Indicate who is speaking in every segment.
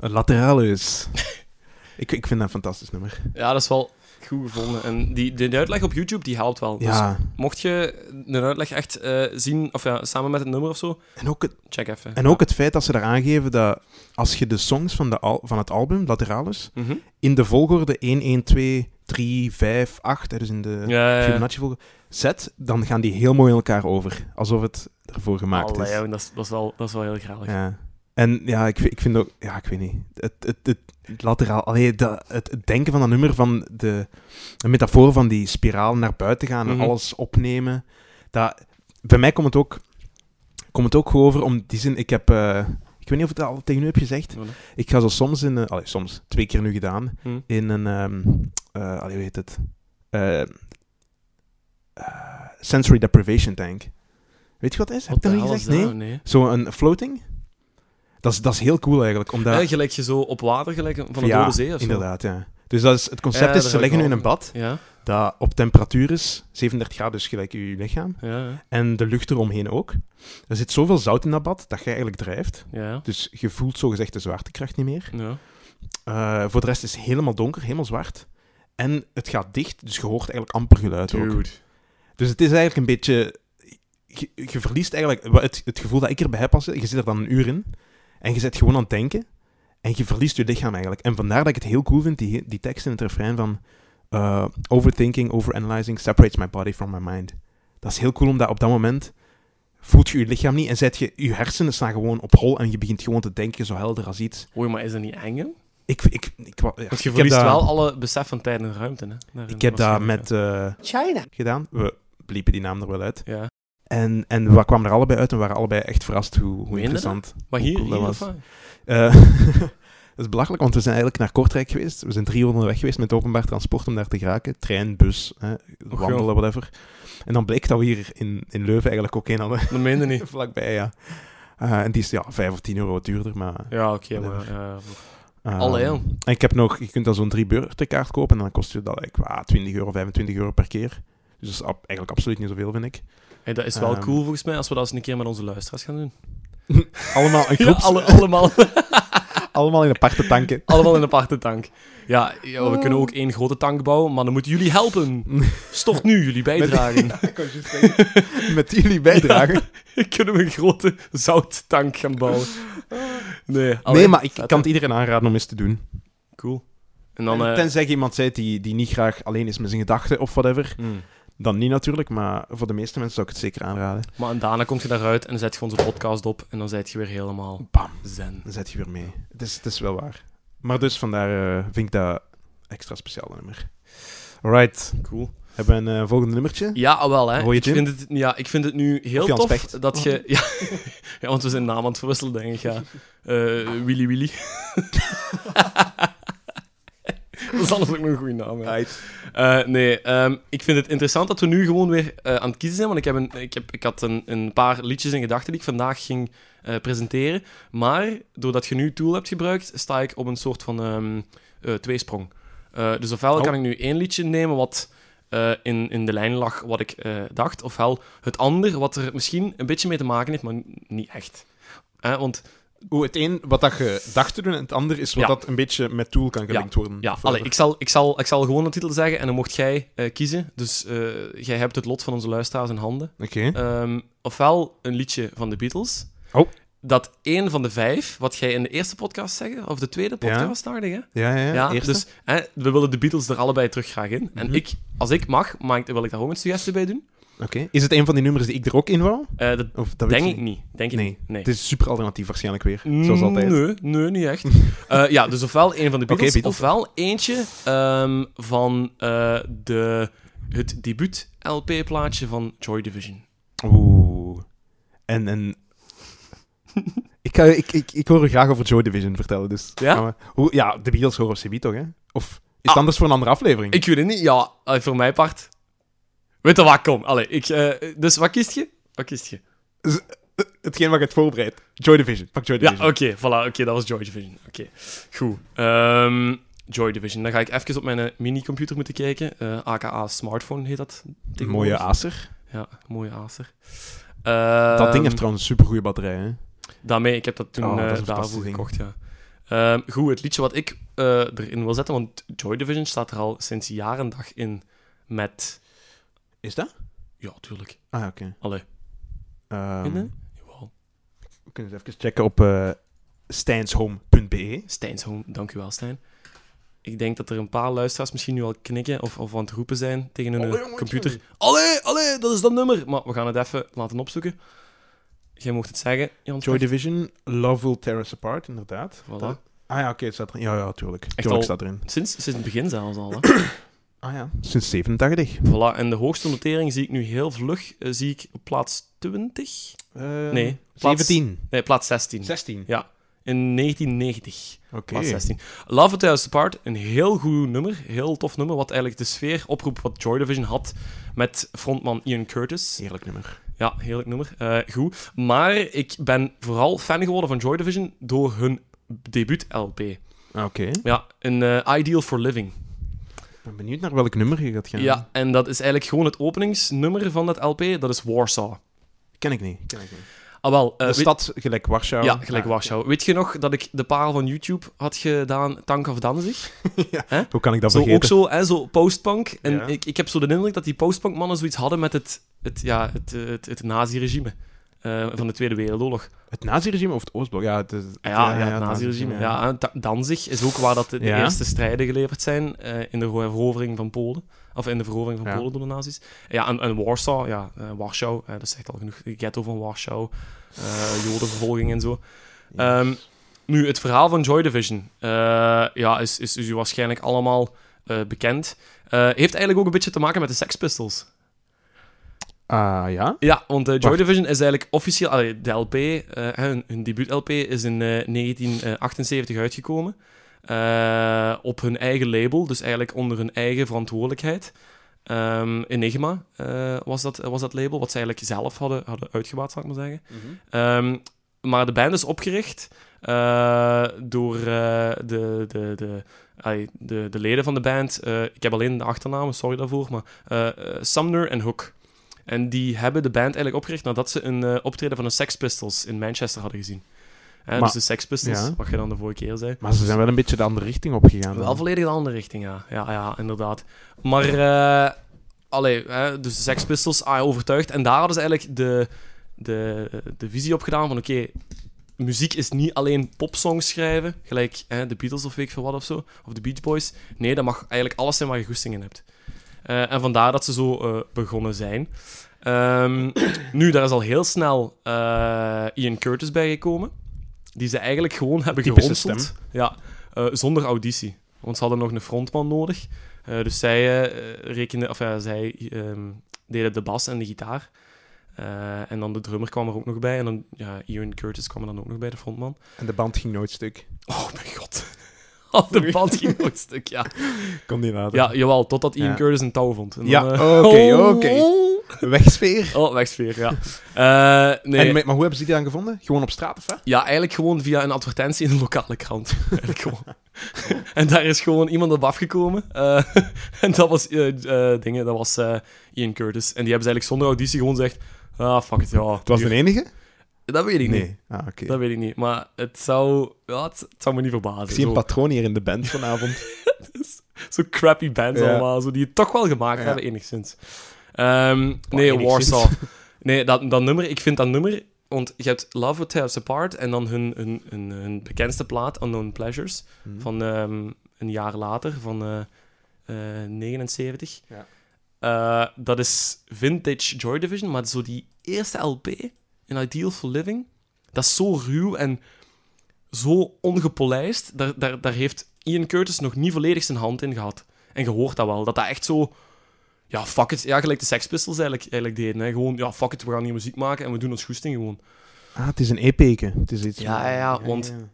Speaker 1: Een Lateralis. ik, ik vind dat een fantastisch nummer.
Speaker 2: Ja, dat is wel goed gevonden. En die, de uitleg op YouTube, die helpt wel. Dus
Speaker 1: Ja,
Speaker 2: mocht je een uitleg echt eh, zien, of ja, samen met het nummer of zo,
Speaker 1: en ook, het,
Speaker 2: check even.
Speaker 1: en ook het feit dat ze daar aangeven dat als je de songs van, de al, van het album, Lateralis,
Speaker 2: Mhm.
Speaker 1: in de volgorde 1, 1, 2, 3, 5, 8, hè, dus in de
Speaker 2: Ja, ja, ja.
Speaker 1: Fibonacci-volgorde, zet, dan gaan die heel mooi in elkaar over. Alsof het ervoor gemaakt
Speaker 2: Allee,
Speaker 1: is.
Speaker 2: joh, dat, is, dat, is wel, dat is wel heel graag.
Speaker 1: Ja. En ja, ik, vind- ik vind ook... Ja, ik weet niet. Het, het, het, het lateraal... Allee, dat, het, het denken van dat nummer, van de, de metafoor van die spiraal naar buiten gaan en
Speaker 2: Mhm.
Speaker 1: alles opnemen. Dat, bij mij komt het ook... Komt het ook over om die zin... Ik heb... eh, ik weet niet of ik het al tegen u heb gezegd.
Speaker 2: Voilà.
Speaker 1: Ik ga zo soms in... eh, allee, soms. Twee keer nu gedaan.
Speaker 2: Hm.
Speaker 1: In een... ehm eh, allee, hoe heet het? Eh, sensory deprivation tank. Weet je wat dat is? Heb ik dat gezegd? Nee.
Speaker 2: nee.
Speaker 1: Zo'n floating? Dat is, dat is heel cool eigenlijk. Omdat,
Speaker 2: Ja, gelijk je zo op water, gelijk van een
Speaker 1: Ja,
Speaker 2: dode zee of zo.
Speaker 1: inderdaad, ja. Dus dat is, het concept is, ze leggen nu in een bad
Speaker 2: Ja,
Speaker 1: dat op temperatuur is, 37 graden, dus gelijk je lichaam,
Speaker 2: ja, ja.
Speaker 1: en de lucht eromheen ook. Er zit zoveel zout in dat bad dat je eigenlijk drijft.
Speaker 2: ja.
Speaker 1: Dus je voelt zogezegd de zwaartekracht niet meer.
Speaker 2: ja.
Speaker 1: Eh, voor de rest is het helemaal donker, helemaal zwart. En het gaat dicht, dus je hoort eigenlijk amper geluid ook. Dus het is eigenlijk een beetje... Je, je verliest eigenlijk... Het, het gevoel dat ik erbij heb, als je zit er dan een uur in, en je zit gewoon aan het denken, en je verliest je lichaam eigenlijk. En vandaar dat ik het heel cool vind, die, die tekst in het refrein van... eh, overthinking, overanalyzing separates my body from my mind. Dat is heel cool, omdat op dat moment voelt je je lichaam niet en zet je, je hersenen staan gewoon op hol en je begint gewoon te denken zo helder als iets.
Speaker 2: Oei, maar is dat niet eng?
Speaker 1: Ik, ik, ik, ja,
Speaker 2: Want je
Speaker 1: ik heb
Speaker 2: verliest
Speaker 1: dat-
Speaker 2: wel alle besef van tijd en ruimte, hè? Daarin
Speaker 1: Ik heb dat met eh,
Speaker 3: China.
Speaker 1: gedaan. We bliepen die naam er wel uit.
Speaker 2: Ja.
Speaker 1: En, en we kwamen er allebei uit en waren allebei echt verrast hoe, hoe interessant.
Speaker 2: Maar
Speaker 1: hoe
Speaker 2: hier,
Speaker 1: cool dat was. Eh, dat is belachelijk, want we zijn eigenlijk naar Kortrijk geweest. We zijn drie uur onderweg geweest met openbaar transport om daar te geraken. Trein, bus, hè, wandelen, whatever. En dan bleek dat we hier in, in Leuven eigenlijk ook een hadden.
Speaker 2: Dat meende niet.
Speaker 1: Vlakbij, ja. Eh, en die is ja, 5 of 10 euro duurder, maar...
Speaker 2: Ja, oké, maar... Allee, joh.
Speaker 1: En ik heb nog... Je kunt dan zo'n drie beurtenkaart kopen en dan kost je dat like, ah, 20 euro, 25 euro per keer. Dus dat is ab- eigenlijk absoluut niet zoveel, vind ik.
Speaker 2: Hey, dat is wel
Speaker 1: Ehm.
Speaker 2: cool volgens mij, als we dat eens een keer met onze luisteraars gaan doen.
Speaker 1: Allemaal een
Speaker 2: Ja, alle, allemaal,
Speaker 1: allemaal in aparte tanken.
Speaker 2: allemaal in een aparte tank. Ja, we kunnen ook één grote tank bouwen, maar dan moeten jullie helpen. Stort nu jullie bijdragen.
Speaker 1: Zeggen, Met jullie bijdragen.
Speaker 2: kunnen we een grote zouttank gaan bouwen. Nee,
Speaker 1: nee, maar ik kan het iedereen aanraden om eens te doen.
Speaker 2: Cool. En dan... eh,
Speaker 1: Tenzij iemand bent die, die niet graag alleen is met zijn gedachten of whatever.
Speaker 2: hmm.
Speaker 1: Dan niet natuurlijk, maar voor de meeste mensen zou ik het zeker aanraden.
Speaker 2: Maar en daarna kom je daaruit en zet je onze podcast op en dan zit je weer helemaal
Speaker 1: Bam,
Speaker 2: zen.
Speaker 1: dan zet je weer mee. Het is, het is wel waar. Maar dus vandaar eh, vind ik dat extra speciaal nummer. Alright,
Speaker 2: Cool.
Speaker 1: hebben we een eh, volgende nummertje?
Speaker 2: Ja, ah, wel hè.
Speaker 1: Hoor je
Speaker 2: Ik vind het, ja, ik vind het nu heel tof
Speaker 1: Specht.
Speaker 2: dat je... Ja, ja, want we zijn naam aan het verwisselen, denk ik. Ja. Eh, Willy Willy. dat is anders ook nog een goede naam. hè. Eh, nee, ehm, ik vind het interessant dat we nu gewoon weer eh, aan het kiezen zijn. Want ik, heb een, ik, heb, ik had een, een paar liedjes in gedachten die ik vandaag ging eh, presenteren. Maar doordat je nu Tool hebt gebruikt, sta ik op een soort van ehm, eh, tweesprong. Eh, dus ofwel
Speaker 1: Oh.
Speaker 2: kan ik nu één liedje nemen wat eh, in, in de lijn lag wat ik eh, dacht. Ofwel het ander wat er misschien een beetje mee te maken heeft, maar n- niet echt. Eh, want
Speaker 1: Oeh, het een wat dat je dacht te doen en het ander is wat
Speaker 2: Ja.
Speaker 1: dat een beetje met Tool kan gelinkt worden.
Speaker 2: Ja, allee, ik, zal, ik, zal, ik zal gewoon de titel zeggen en dan mocht jij eh, kiezen. Dus eh, jij hebt het lot van onze luisteraars in handen.
Speaker 1: Oké.
Speaker 2: Ehm, ofwel een liedje van de Beatles.
Speaker 1: Oh.
Speaker 2: Dat één van de vijf, wat jij in de eerste podcast zeggen, of de tweede podcast, ik, hè?
Speaker 1: Ja, ja, ja.
Speaker 2: Ja,
Speaker 1: eerste.
Speaker 2: dus hè, we willen de Beatles er allebei terug graag in. En
Speaker 1: Mhm.
Speaker 2: ik, als ik mag, mag wil ik daar ook een suggestie bij doen.
Speaker 1: Oké. Is het een van die nummers die ik er ook in wou?
Speaker 2: Eh, dat
Speaker 1: Of dat weet
Speaker 2: denk ik niet. Denk ik
Speaker 1: Nee.
Speaker 2: niet. Nee.
Speaker 1: Het is super alternatief waarschijnlijk weer. Zoals altijd.
Speaker 2: Nee, nee, niet echt. Eh, ja, dus ofwel een van de Beatles,
Speaker 1: Beatles.
Speaker 2: ofwel eentje ehm, van eh, de, het debuut-LP-plaatje van Joy Division.
Speaker 1: Oeh. En, en... ik, ga, ik, ik, ik hoor u graag over Joy Division vertellen, dus...
Speaker 2: Ja?
Speaker 1: we- Hoe, ja, de Beatles horen CB toch, hè? Of is het
Speaker 2: Ah.
Speaker 1: anders voor een andere aflevering?
Speaker 2: Ik weet het niet, ja, voor mijn part. Weet je wat, kom. Allee, ik, eh, dus wat kiest je? Wat kiest je?
Speaker 1: Hetgeen wat ik het voorbereid. Joy Division. Pak Joy
Speaker 2: Ja,
Speaker 1: Division.
Speaker 2: oké, voilà, oké, dat was Joy Division. Oké, goed. Ehm, Joy Division, dan ga ik even op mijn eh, mini-computer moeten kijken. Eh, aka smartphone heet dat.
Speaker 1: Mooie Acer.
Speaker 2: Ja, mooie Acer.
Speaker 1: dat ding
Speaker 2: Ehm,
Speaker 1: heeft trouwens een supergoeie batterij, hè?
Speaker 2: Daarmee, ik heb dat toen
Speaker 1: Oh, dat
Speaker 2: eh, daarvoor gekocht, ja. Ehm, goed, het liedje wat ik eh, erin wil zetten, want Joy Division staat er al sinds jaar en dag in met...
Speaker 1: Is dat?
Speaker 2: Ja, tuurlijk.
Speaker 1: Ah, oké.
Speaker 2: Allee.
Speaker 1: Ehm?
Speaker 2: Jawel.
Speaker 1: we kunnen eens even checken op eh stijnshome.be.
Speaker 2: Dank u wel, Stijn. Ik denk dat er een paar luisteraars misschien nu al knikken of, of aan het roepen zijn tegen hun
Speaker 1: Allee,
Speaker 2: eh, computer. Allee, allee, dat is dat nummer. Maar we gaan het even laten opzoeken. Jij mocht het zeggen, Jan.
Speaker 1: Joy Division, Love Will Tear Us Apart, inderdaad.
Speaker 2: Voilà.
Speaker 1: Dat- ah ja, oké, het staat erin. Ja, ja, tuurlijk.
Speaker 2: al-
Speaker 1: Tuurlijk staat erin.
Speaker 2: Sinds, sinds het begin zelfs al. Hè.
Speaker 1: Ah ja, sinds 87.
Speaker 2: voilà. En de hoogste notering zie ik nu heel vlug. eh, zie ik op plaats 20?
Speaker 1: Eh,
Speaker 2: Nee, plaats-
Speaker 1: 17.
Speaker 2: Nee, plaats 16.
Speaker 1: 16.
Speaker 2: Ja, in 1990.
Speaker 1: Oké.
Speaker 2: Plaats 16. Love It Us Apart, een heel goed nummer. Heel tof nummer, wat eigenlijk de sfeer oproept wat Joy Division had met frontman Ian Curtis.
Speaker 1: Heerlijk nummer.
Speaker 2: Ja, heerlijk nummer. Eh, goed. Maar ik ben vooral fan geworden van Joy Division door hun debuut-LP.
Speaker 1: Ah, Oké.
Speaker 2: Ja, een Ideal for Living.
Speaker 1: Ik ben benieuwd naar welk nummer je gaat gaan.
Speaker 2: Ja, en dat is eigenlijk gewoon het openingsnummer van dat LP. Dat is Warsaw.
Speaker 1: Ken ik niet. Ken ik niet.
Speaker 2: Ah, wel. eh,
Speaker 1: de
Speaker 2: weet-
Speaker 1: stad gelijk Warschau.
Speaker 2: Ja, gelijk Warschau. Weet je nog dat ik de parel van YouTube had gedaan, Tank of Danzig?
Speaker 1: Hoe kan ik dat
Speaker 2: Zo,
Speaker 1: vergeten?
Speaker 2: ook zo, hè, zo postpunk. En
Speaker 1: Ja.
Speaker 2: ik, ik heb zo de indruk dat die postpunk-mannen zoiets hadden met het, het, ja, het, eh, het, het nazi-regime eh, van de Tweede Wereldoorlog.
Speaker 1: Het naziregime of het Oostblok? Ja, het, is,
Speaker 2: Ja, ja, het nazi-regime. Ja, Danzig is ook waar dat de, eerste strijden geleverd zijn eh, in de verovering van Polen. Of in de verovering van. Polen door de nazi's. Ja, en, en Warsaw, ja, eh, Warschau, dat zegt al genoeg. De ghetto van Warschau, jodenvervolging en zo. Ehm, nu, het verhaal van Joy Division ja, is, is, is u waarschijnlijk allemaal bekend. Heeft eigenlijk ook een beetje te maken met de Sex Pistols.
Speaker 1: Ah, ja?
Speaker 2: Ja, want eh, Joy
Speaker 1: Wacht.
Speaker 2: Division is eigenlijk officieel... allee, de LP, eh, hun, hun debuut-LP, is in eh, 1978 uitgekomen. Eh, op hun eigen label, dus eigenlijk onder hun eigen verantwoordelijkheid. Ehm, Enigma eh, was, dat, was dat label, wat ze eigenlijk zelf hadden, hadden uitgebaat, zal ik maar zeggen. Ehm, maar de band is opgericht eh, door eh, de, de, de, allee, de, de leden van de band. Eh, ik heb alleen de achternamen, sorry daarvoor. Maar eh, eh, Sumner en Hook. En die hebben de band eigenlijk opgericht nadat ze een eh, optreden van de Sex Pistols in Manchester hadden gezien. Hè,
Speaker 1: Maar-
Speaker 2: dus de Sex Pistols,
Speaker 1: ja.
Speaker 2: wat je dan de vorige keer zei.
Speaker 1: Maar ze zijn wel een beetje de andere richting opgegaan.
Speaker 2: Wel
Speaker 1: dan.
Speaker 2: volledig de andere richting, ja. Ja, ja inderdaad. Maar, eh allee, hè, dus de Sex Pistols, ah, overtuigd. En daar hadden ze eigenlijk de, de, de visie op gedaan van, oké, muziek is niet alleen popsongs schrijven, gelijk hè, de Beatles of weet ik veel wat of zo, of de Beach Boys. Nee, dat mag eigenlijk alles zijn waar je goesting in hebt. Eh, en vandaar dat ze zo eh, begonnen zijn. Ehm, nu, daar is al heel snel eh, Ian Curtis bijgekomen, die ze eigenlijk gewoon hebben geronseld. Ja, zonder auditie. Want ze hadden nog een frontman nodig. Dus zij, rekenden, of, zij ehm, deden de bas en de gitaar. En dan de drummer kwam er ook nog bij. En dan, ja, Ian Curtis kwam er dan ook nog bij, de frontman.
Speaker 1: En de band ging nooit stuk.
Speaker 2: Oh mijn god. Oh, de band ging nooit stuk, ja.
Speaker 1: Kon die nader.
Speaker 2: Ja, jawel, totdat Ian
Speaker 1: Ja.
Speaker 2: Curtis een touw vond. En
Speaker 1: Ja,
Speaker 2: eh,
Speaker 1: oké,
Speaker 2: oh,
Speaker 1: oké. Wegsfeer.
Speaker 2: Oh, wegsfeer, ja. Eh, nee.
Speaker 1: En, maar hoe hebben ze die dan gevonden? Gewoon op straat of wat?
Speaker 2: Ja, eigenlijk gewoon via een advertentie in een lokale krant. Eigenlijk gewoon. en daar is gewoon iemand op afgekomen. Eh, en dat was, dingen, dat was Ian Curtis. En die hebben ze eigenlijk zonder auditie gewoon gezegd... Ah, fuck it, ja.
Speaker 1: Het was de
Speaker 2: hier."
Speaker 1: enige?
Speaker 2: Dat weet ik niet.
Speaker 1: Nee. Ah, oké.
Speaker 2: Dat weet ik niet. Maar het zou... Ja, het, het zou me niet verbazen.
Speaker 1: Ik zie een
Speaker 2: Zo-
Speaker 1: patroon hier in de band vanavond.
Speaker 2: Zo crappy bands
Speaker 1: Ja.
Speaker 2: allemaal, zo, die het toch wel gemaakt
Speaker 1: Ja.
Speaker 2: hebben, enigszins. Ehm, nee,
Speaker 1: enigszins.
Speaker 2: Warsaw. Nee, dat, dat nummer, ik vind dat nummer... Want je hebt Love Will Tear Us Apart en dan hun, hun, hun, hun bekendste plaat, Unknown Pleasures,
Speaker 1: Mhm.
Speaker 2: van ehm, een jaar later, van eh eh, 79.
Speaker 1: Ja.
Speaker 2: Eh, dat is vintage Joy Division, maar zo die eerste LP, in Ideal for Living, dat is zo ruw en zo ongepolijst. Daar, daar, daar heeft Ian Curtis nog niet volledig zijn hand in gehad. En je hoort dat wel, dat dat echt zo... Ja, fuck it. Ja, gelijk de Sex Pistols eigenlijk, eigenlijk deden. Hè. Gewoon, ja, fuck it, we gaan hier muziek maken en we doen ons goesting gewoon.
Speaker 1: Ah, het is een EP-ke. Het is iets
Speaker 2: Ja, ja, ja, want,
Speaker 1: ja.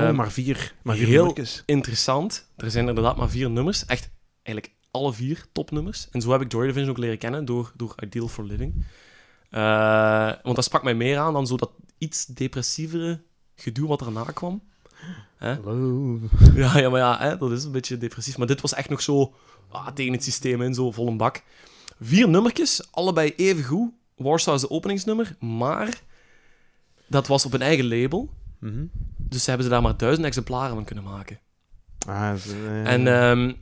Speaker 2: Ehm,
Speaker 1: oh, maar vier. Maar vier
Speaker 2: heel-
Speaker 1: nummertjes.
Speaker 2: interessant. Er zijn inderdaad maar vier nummers. Echt, eigenlijk alle vier topnummers. En zo heb ik Joy Division ook leren kennen door, door Ideal for Living. Eh, want dat sprak mij meer aan dan zo dat iets depressievere gedoe wat erna kwam.
Speaker 1: Hallo.
Speaker 2: Ja, ja maar ja, hè, dat is een beetje depressief. Maar dit was echt nog zo ah, tegen het systeem in, zo vol een bak. Vier nummertjes, allebei even goed. Warsaw is de openingsnummer, maar dat was op een eigen label.
Speaker 1: Mhm.
Speaker 2: Dus Dus hebben ze daar maar duizend exemplaren van kunnen maken.
Speaker 1: Ah,
Speaker 2: En ehm,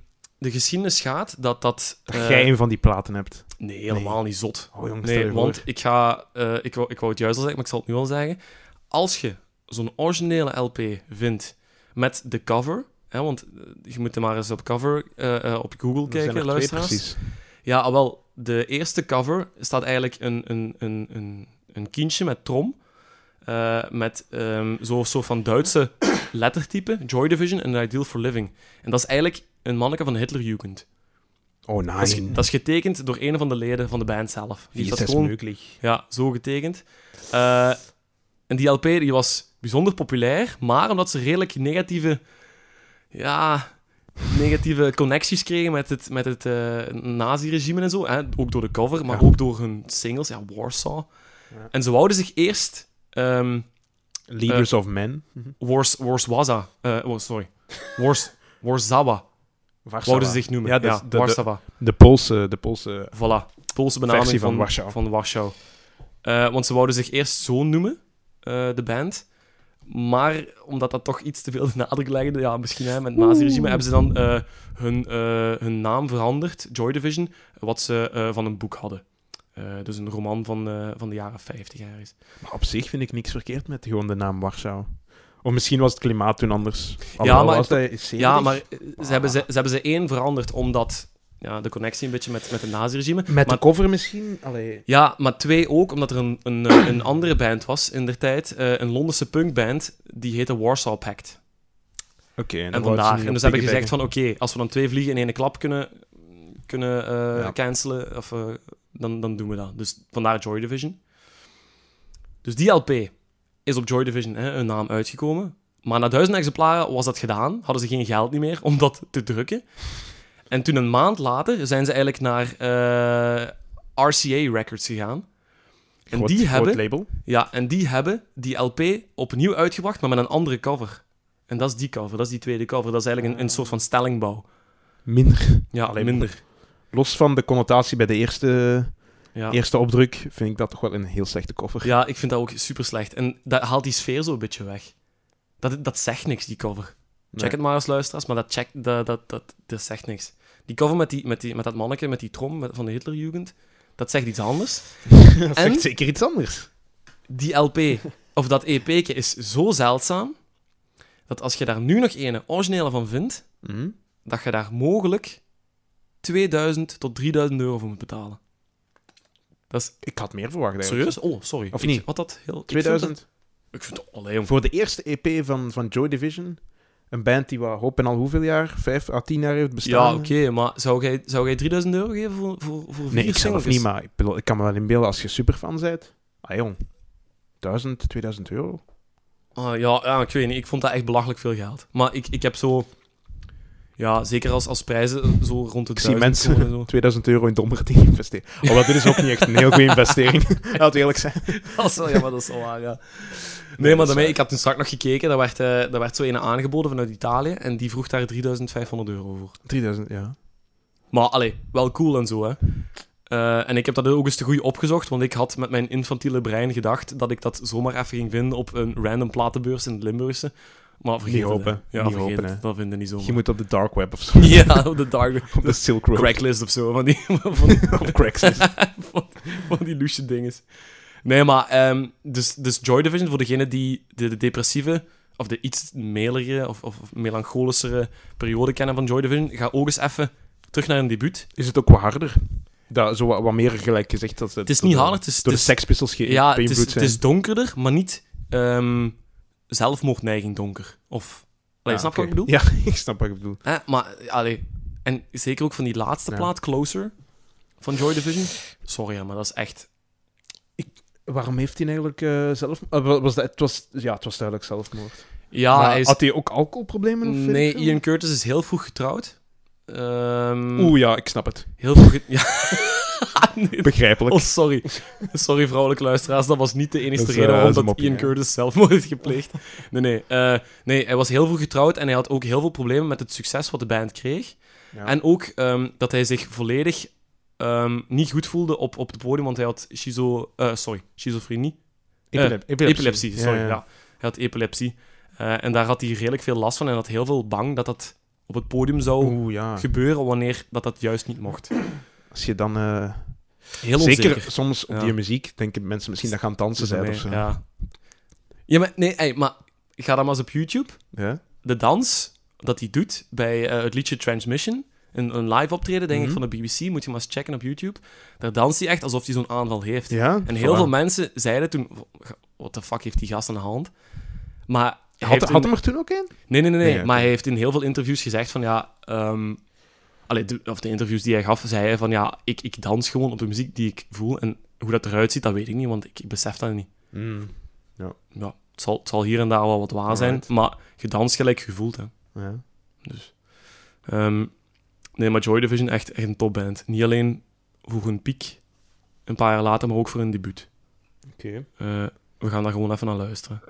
Speaker 2: de geschiedenis gaat dat dat...
Speaker 1: dat
Speaker 2: eh,
Speaker 1: jij een van die platen hebt.
Speaker 2: Nee, helemaal niet zot.
Speaker 1: Oh, jongens,
Speaker 2: Nee,
Speaker 1: voor.
Speaker 2: want ik ga... eh, ik, wou, ik wou het juist al zeggen, maar ik zal het nu al zeggen. Als je zo'n originele LP vindt met de cover... Hè, want eh, je moet er maar eens op cover op Google kijken,
Speaker 1: er
Speaker 2: luisteraars.
Speaker 1: precies.
Speaker 2: Ja, ah, wel, de eerste cover staat eigenlijk een, een, een, een, een kindje met trom. met ehm, zo'n soort van Duitse lettertype, Joy Division en Ideal for Living. En dat is eigenlijk een manneke van Hitlerjugend.
Speaker 1: Oh,
Speaker 2: Dat is,
Speaker 1: nee.
Speaker 2: dat is getekend door een van de leden van de band zelf. Die
Speaker 1: is
Speaker 2: dat
Speaker 1: dat
Speaker 2: gewoon
Speaker 1: mogelijk?
Speaker 2: ja, zo getekend. Eh, en die LP die was bijzonder populair, maar omdat ze redelijk negatieve, ja, negatieve connecties kregen met het, met het eh, nazi-regime en zo, hè, ook door de cover, maar
Speaker 1: Ja.
Speaker 2: ook door hun singles, ja, Warsaw.
Speaker 1: Ja.
Speaker 2: En ze wouden zich eerst ehm
Speaker 1: Leaders of Men.
Speaker 2: Wars, Warswaza, eh, oh, sorry, Wars, Warzawa,
Speaker 1: Warschau.
Speaker 2: wouden ze zich noemen.
Speaker 1: Ja, de- de-
Speaker 2: Warsawa.
Speaker 1: De Poolse... De Poolse
Speaker 2: Voilà, Poolse benaming
Speaker 1: Versie
Speaker 2: van,
Speaker 1: van Warschau.
Speaker 2: Van Warschau. Eh, want ze wouden zich eerst zo noemen, eh, de band. Maar omdat dat toch iets te veel de nadruk legde, ja, misschien hè, met het nazi-regime, hebben ze dan eh, hun, eh, hun naam veranderd, Joy Division, wat ze eh, van een boek hadden. Eh, dus een roman van, eh, van de jaren 50 ergens.
Speaker 1: Maar op zich vind ik niks verkeerd met gewoon de naam Warschau. Of misschien was het klimaat toen anders.
Speaker 2: Ja, maar
Speaker 1: was
Speaker 2: het-
Speaker 1: dat 70?
Speaker 2: Ja, maar eh, ze, hebben ze, ze hebben ze één veranderd omdat ja, de connectie een beetje met, met het nazi-regime.
Speaker 1: Met
Speaker 2: maar
Speaker 1: de cover misschien? Allee.
Speaker 2: Ja, maar twee ook, omdat er een, een, eh, een andere band was in der tijd. eh, een Londense punkband, die heette Warsaw Pact.
Speaker 1: Oké, en, niet
Speaker 2: En dus hebben gezegd
Speaker 1: piggybacken.
Speaker 2: van, oké, als we dan twee vliegen in één klap kunnen, kunnen eh,
Speaker 1: Ja.
Speaker 2: cancelen, of, eh, dan, dan doen we dat. Dus vandaar Joy Division. Dus die LP is op Joy Division hè, een naam uitgekomen. Maar na duizend exemplaren was dat gedaan. Hadden ze geen geld niet meer om dat te drukken. En toen een maand later zijn ze eigenlijk naar eh, RCA Records gegaan. En
Speaker 1: Groot-
Speaker 2: die hebben
Speaker 1: label.
Speaker 2: ja, en die hebben die LP opnieuw uitgebracht, maar met een andere cover. En dat is die cover, dat is die tweede cover. Dat is eigenlijk een, een soort van stellingbouw.
Speaker 1: Minder.
Speaker 2: Ja,
Speaker 1: Allee,
Speaker 2: minder.
Speaker 1: Los van de connotatie bij de eerste,
Speaker 2: Ja.
Speaker 1: eerste opdruk, vind ik dat toch wel een heel slechte cover.
Speaker 2: ja, ik vind dat ook super slecht. En dat haalt die sfeer zo een beetje weg. Dat, dat zegt niks, die cover. Check
Speaker 1: Nee.
Speaker 2: het maar eens, luisteraars, maar dat, check, dat, dat, dat, dat zegt niks. Die cover met, die, met, die, met dat manneke, met die trom met, van de Hitlerjugend, dat zegt iets anders.
Speaker 1: dat
Speaker 2: En-
Speaker 1: zegt zeker iets anders.
Speaker 2: Die LP, of dat EP'tje, is zo zeldzaam, dat als je daar nu nog een originele van vindt,
Speaker 1: Hm?
Speaker 2: dat je daar mogelijk 2000 tot 3000 euro voor moet betalen. Dat is
Speaker 1: Ik had meer verwacht eigenlijk.
Speaker 2: serieus? Oh, sorry.
Speaker 1: Of
Speaker 2: Ik
Speaker 1: niet?
Speaker 2: Had dat heel... ik
Speaker 1: 2000?
Speaker 2: vind dat- Ik vind het... Allee, jong.
Speaker 1: Voor de eerste EP van, van Joy Division. Een band die wat hoop en al hoeveel jaar? Vijf à tien jaar heeft bestaan.
Speaker 2: Ja, oké, maar zou jij, zou jij 3000 euro geven voor, voor, voor vier
Speaker 1: Nee, ik zelf niet, maar ik, bedoel, ik kan me wel inbeelden als je superfan bent. Ah jong, 1000, 2000 euro.
Speaker 2: Ah, ja, ja, ik weet niet. Ik vond dat echt belachelijk veel geld. Maar ik, ik heb zo... Ja, zeker als, als prijzen zo rond de
Speaker 1: Ik zie
Speaker 2: 1000
Speaker 1: mensen
Speaker 2: en zo.
Speaker 1: 2000 euro in dommerding investeren. Oh, dat is ook niet echt een heel goede investering. Laat eerlijk zijn.
Speaker 2: Dat is wel, ja, maar dat is wel waar, ja. Nee, maar daarmee, ik had toen straks nog gekeken. Daar werd, daar werd zo een aangeboden vanuit Italië. En die vroeg daar 3500 euro voor.
Speaker 1: 3000, ja.
Speaker 2: Maar, allee, wel cool en zo, hè. Eh, en ik heb dat ook eens te goed opgezocht, want ik had met mijn infantiele brein gedacht dat ik dat zomaar even ging vinden op een random platenbeurs in het Limburgse. Maar vergeet
Speaker 1: Niet hopen.
Speaker 2: Ja,
Speaker 1: Niet hopen,
Speaker 2: het. Dat vinden niet zomaar.
Speaker 1: Je moet op de dark web of zo.
Speaker 2: Ja, op de dark...
Speaker 1: Op de Silk Road.
Speaker 2: Craigslist of zo, van die, van die,
Speaker 1: Op Craigslist.
Speaker 2: van, van die loesje dinges. Nee, maar ehm, dus, dus Joy Division, voor degene die de, de depressieve of de iets melige of, of melancholischere periode kennen van Joy Division, ga ook eens even terug naar een debuut.
Speaker 1: Is het ook wat harder? Dat, zo wat, wat meer gelijk gezegd dat
Speaker 2: Het is niet harder, het is,
Speaker 1: Door
Speaker 2: het
Speaker 1: de
Speaker 2: is,
Speaker 1: ge-
Speaker 2: ja, het is,
Speaker 1: beïnvloed
Speaker 2: het
Speaker 1: zijn.
Speaker 2: is donkerder, maar niet ehm, zelfmoordneiging donker. Of, allee, snap je wat ik bedoel?
Speaker 1: Ja, ik snap wat je bedoelt.
Speaker 2: Hè, maar, allee, en zeker ook van die laatste
Speaker 1: Ja.
Speaker 2: plaat, Closer, van Joy Division. Sorry, maar dat is echt...
Speaker 1: Waarom heeft hij eigenlijk eh, zelf... eh, wa- was dat, het, was, ja, het was duidelijk zelfmoord.
Speaker 2: Ja,
Speaker 1: Maar
Speaker 2: hij is...
Speaker 1: Had hij ook alcoholproblemen? Of
Speaker 2: Nee,
Speaker 1: ik?
Speaker 2: Ian Curtis is heel vroeg getrouwd. Ehm,
Speaker 1: Oeh, ja, ik snap het.
Speaker 2: Heel vroeg... Ja. nee.
Speaker 1: Begrijpelijk.
Speaker 2: Oh, sorry. Sorry, vrouwelijke luisteraars. Dat was niet de enige reden
Speaker 1: eh,
Speaker 2: waarom
Speaker 1: dat
Speaker 2: Ian. Curtis zelfmoord heeft gepleegd. Nee, nee. eh, nee, hij was heel vroeg getrouwd en hij had ook heel veel problemen met het succes wat de band kreeg.
Speaker 1: Ja.
Speaker 2: En ook ehm, dat hij zich volledig ehm, niet goed voelde op, op het podium, want hij had schizo... eh, sorry, schizofrenie.
Speaker 1: Epilep-
Speaker 2: epilepsie, sorry. Ja.
Speaker 1: Ja,
Speaker 2: Hij had epilepsie. En daar had hij redelijk veel last van en had heel veel bang dat dat op het podium zou
Speaker 1: Oeh,
Speaker 2: gebeuren wanneer dat, dat juist niet mocht.
Speaker 1: Als je dan...
Speaker 2: Heel
Speaker 1: zeker
Speaker 2: onzeker.
Speaker 1: soms op die muziek denken mensen misschien dat gaan dansen zijn of zo.
Speaker 2: Ja. ja, maar nee, maar ga dan maar eens op YouTube.
Speaker 1: Ja?
Speaker 2: De dans dat hij doet bij eh, het liedje Transmission, een, een live optreden, denk
Speaker 1: Mhm.
Speaker 2: ik, van de BBC, moet je maar eens checken op YouTube. Daar danst hij echt alsof hij zo'n aanval heeft.
Speaker 1: Ja?
Speaker 2: En heel
Speaker 1: Voilà.
Speaker 2: veel mensen zeiden toen, wat de fuck heeft die gast aan de hand? Maar
Speaker 1: Had, had
Speaker 2: in-
Speaker 1: hem er toen ook een?
Speaker 2: Nee, nee, nee, nee. Maar hij heeft in heel veel interviews gezegd van ja... ehm, allee, de, of de interviews die hij gaf, zei hij van ja, ik, ik dans gewoon op de muziek die ik voel. En hoe dat eruit ziet, dat weet ik niet, want ik, ik besef dat niet.
Speaker 1: Mm.
Speaker 2: Ja, het zal, het zal hier en daar wel wat waar zijn, maar je danst gelijk gevoeld, hè.
Speaker 1: Ja.
Speaker 2: Dus, ehm, nee, maar Joy Division echt, echt een topband. Niet alleen voor hun piek, een paar jaar later, maar ook voor hun debuut.
Speaker 1: Oké.
Speaker 2: Eh, we gaan daar gewoon even naar luisteren.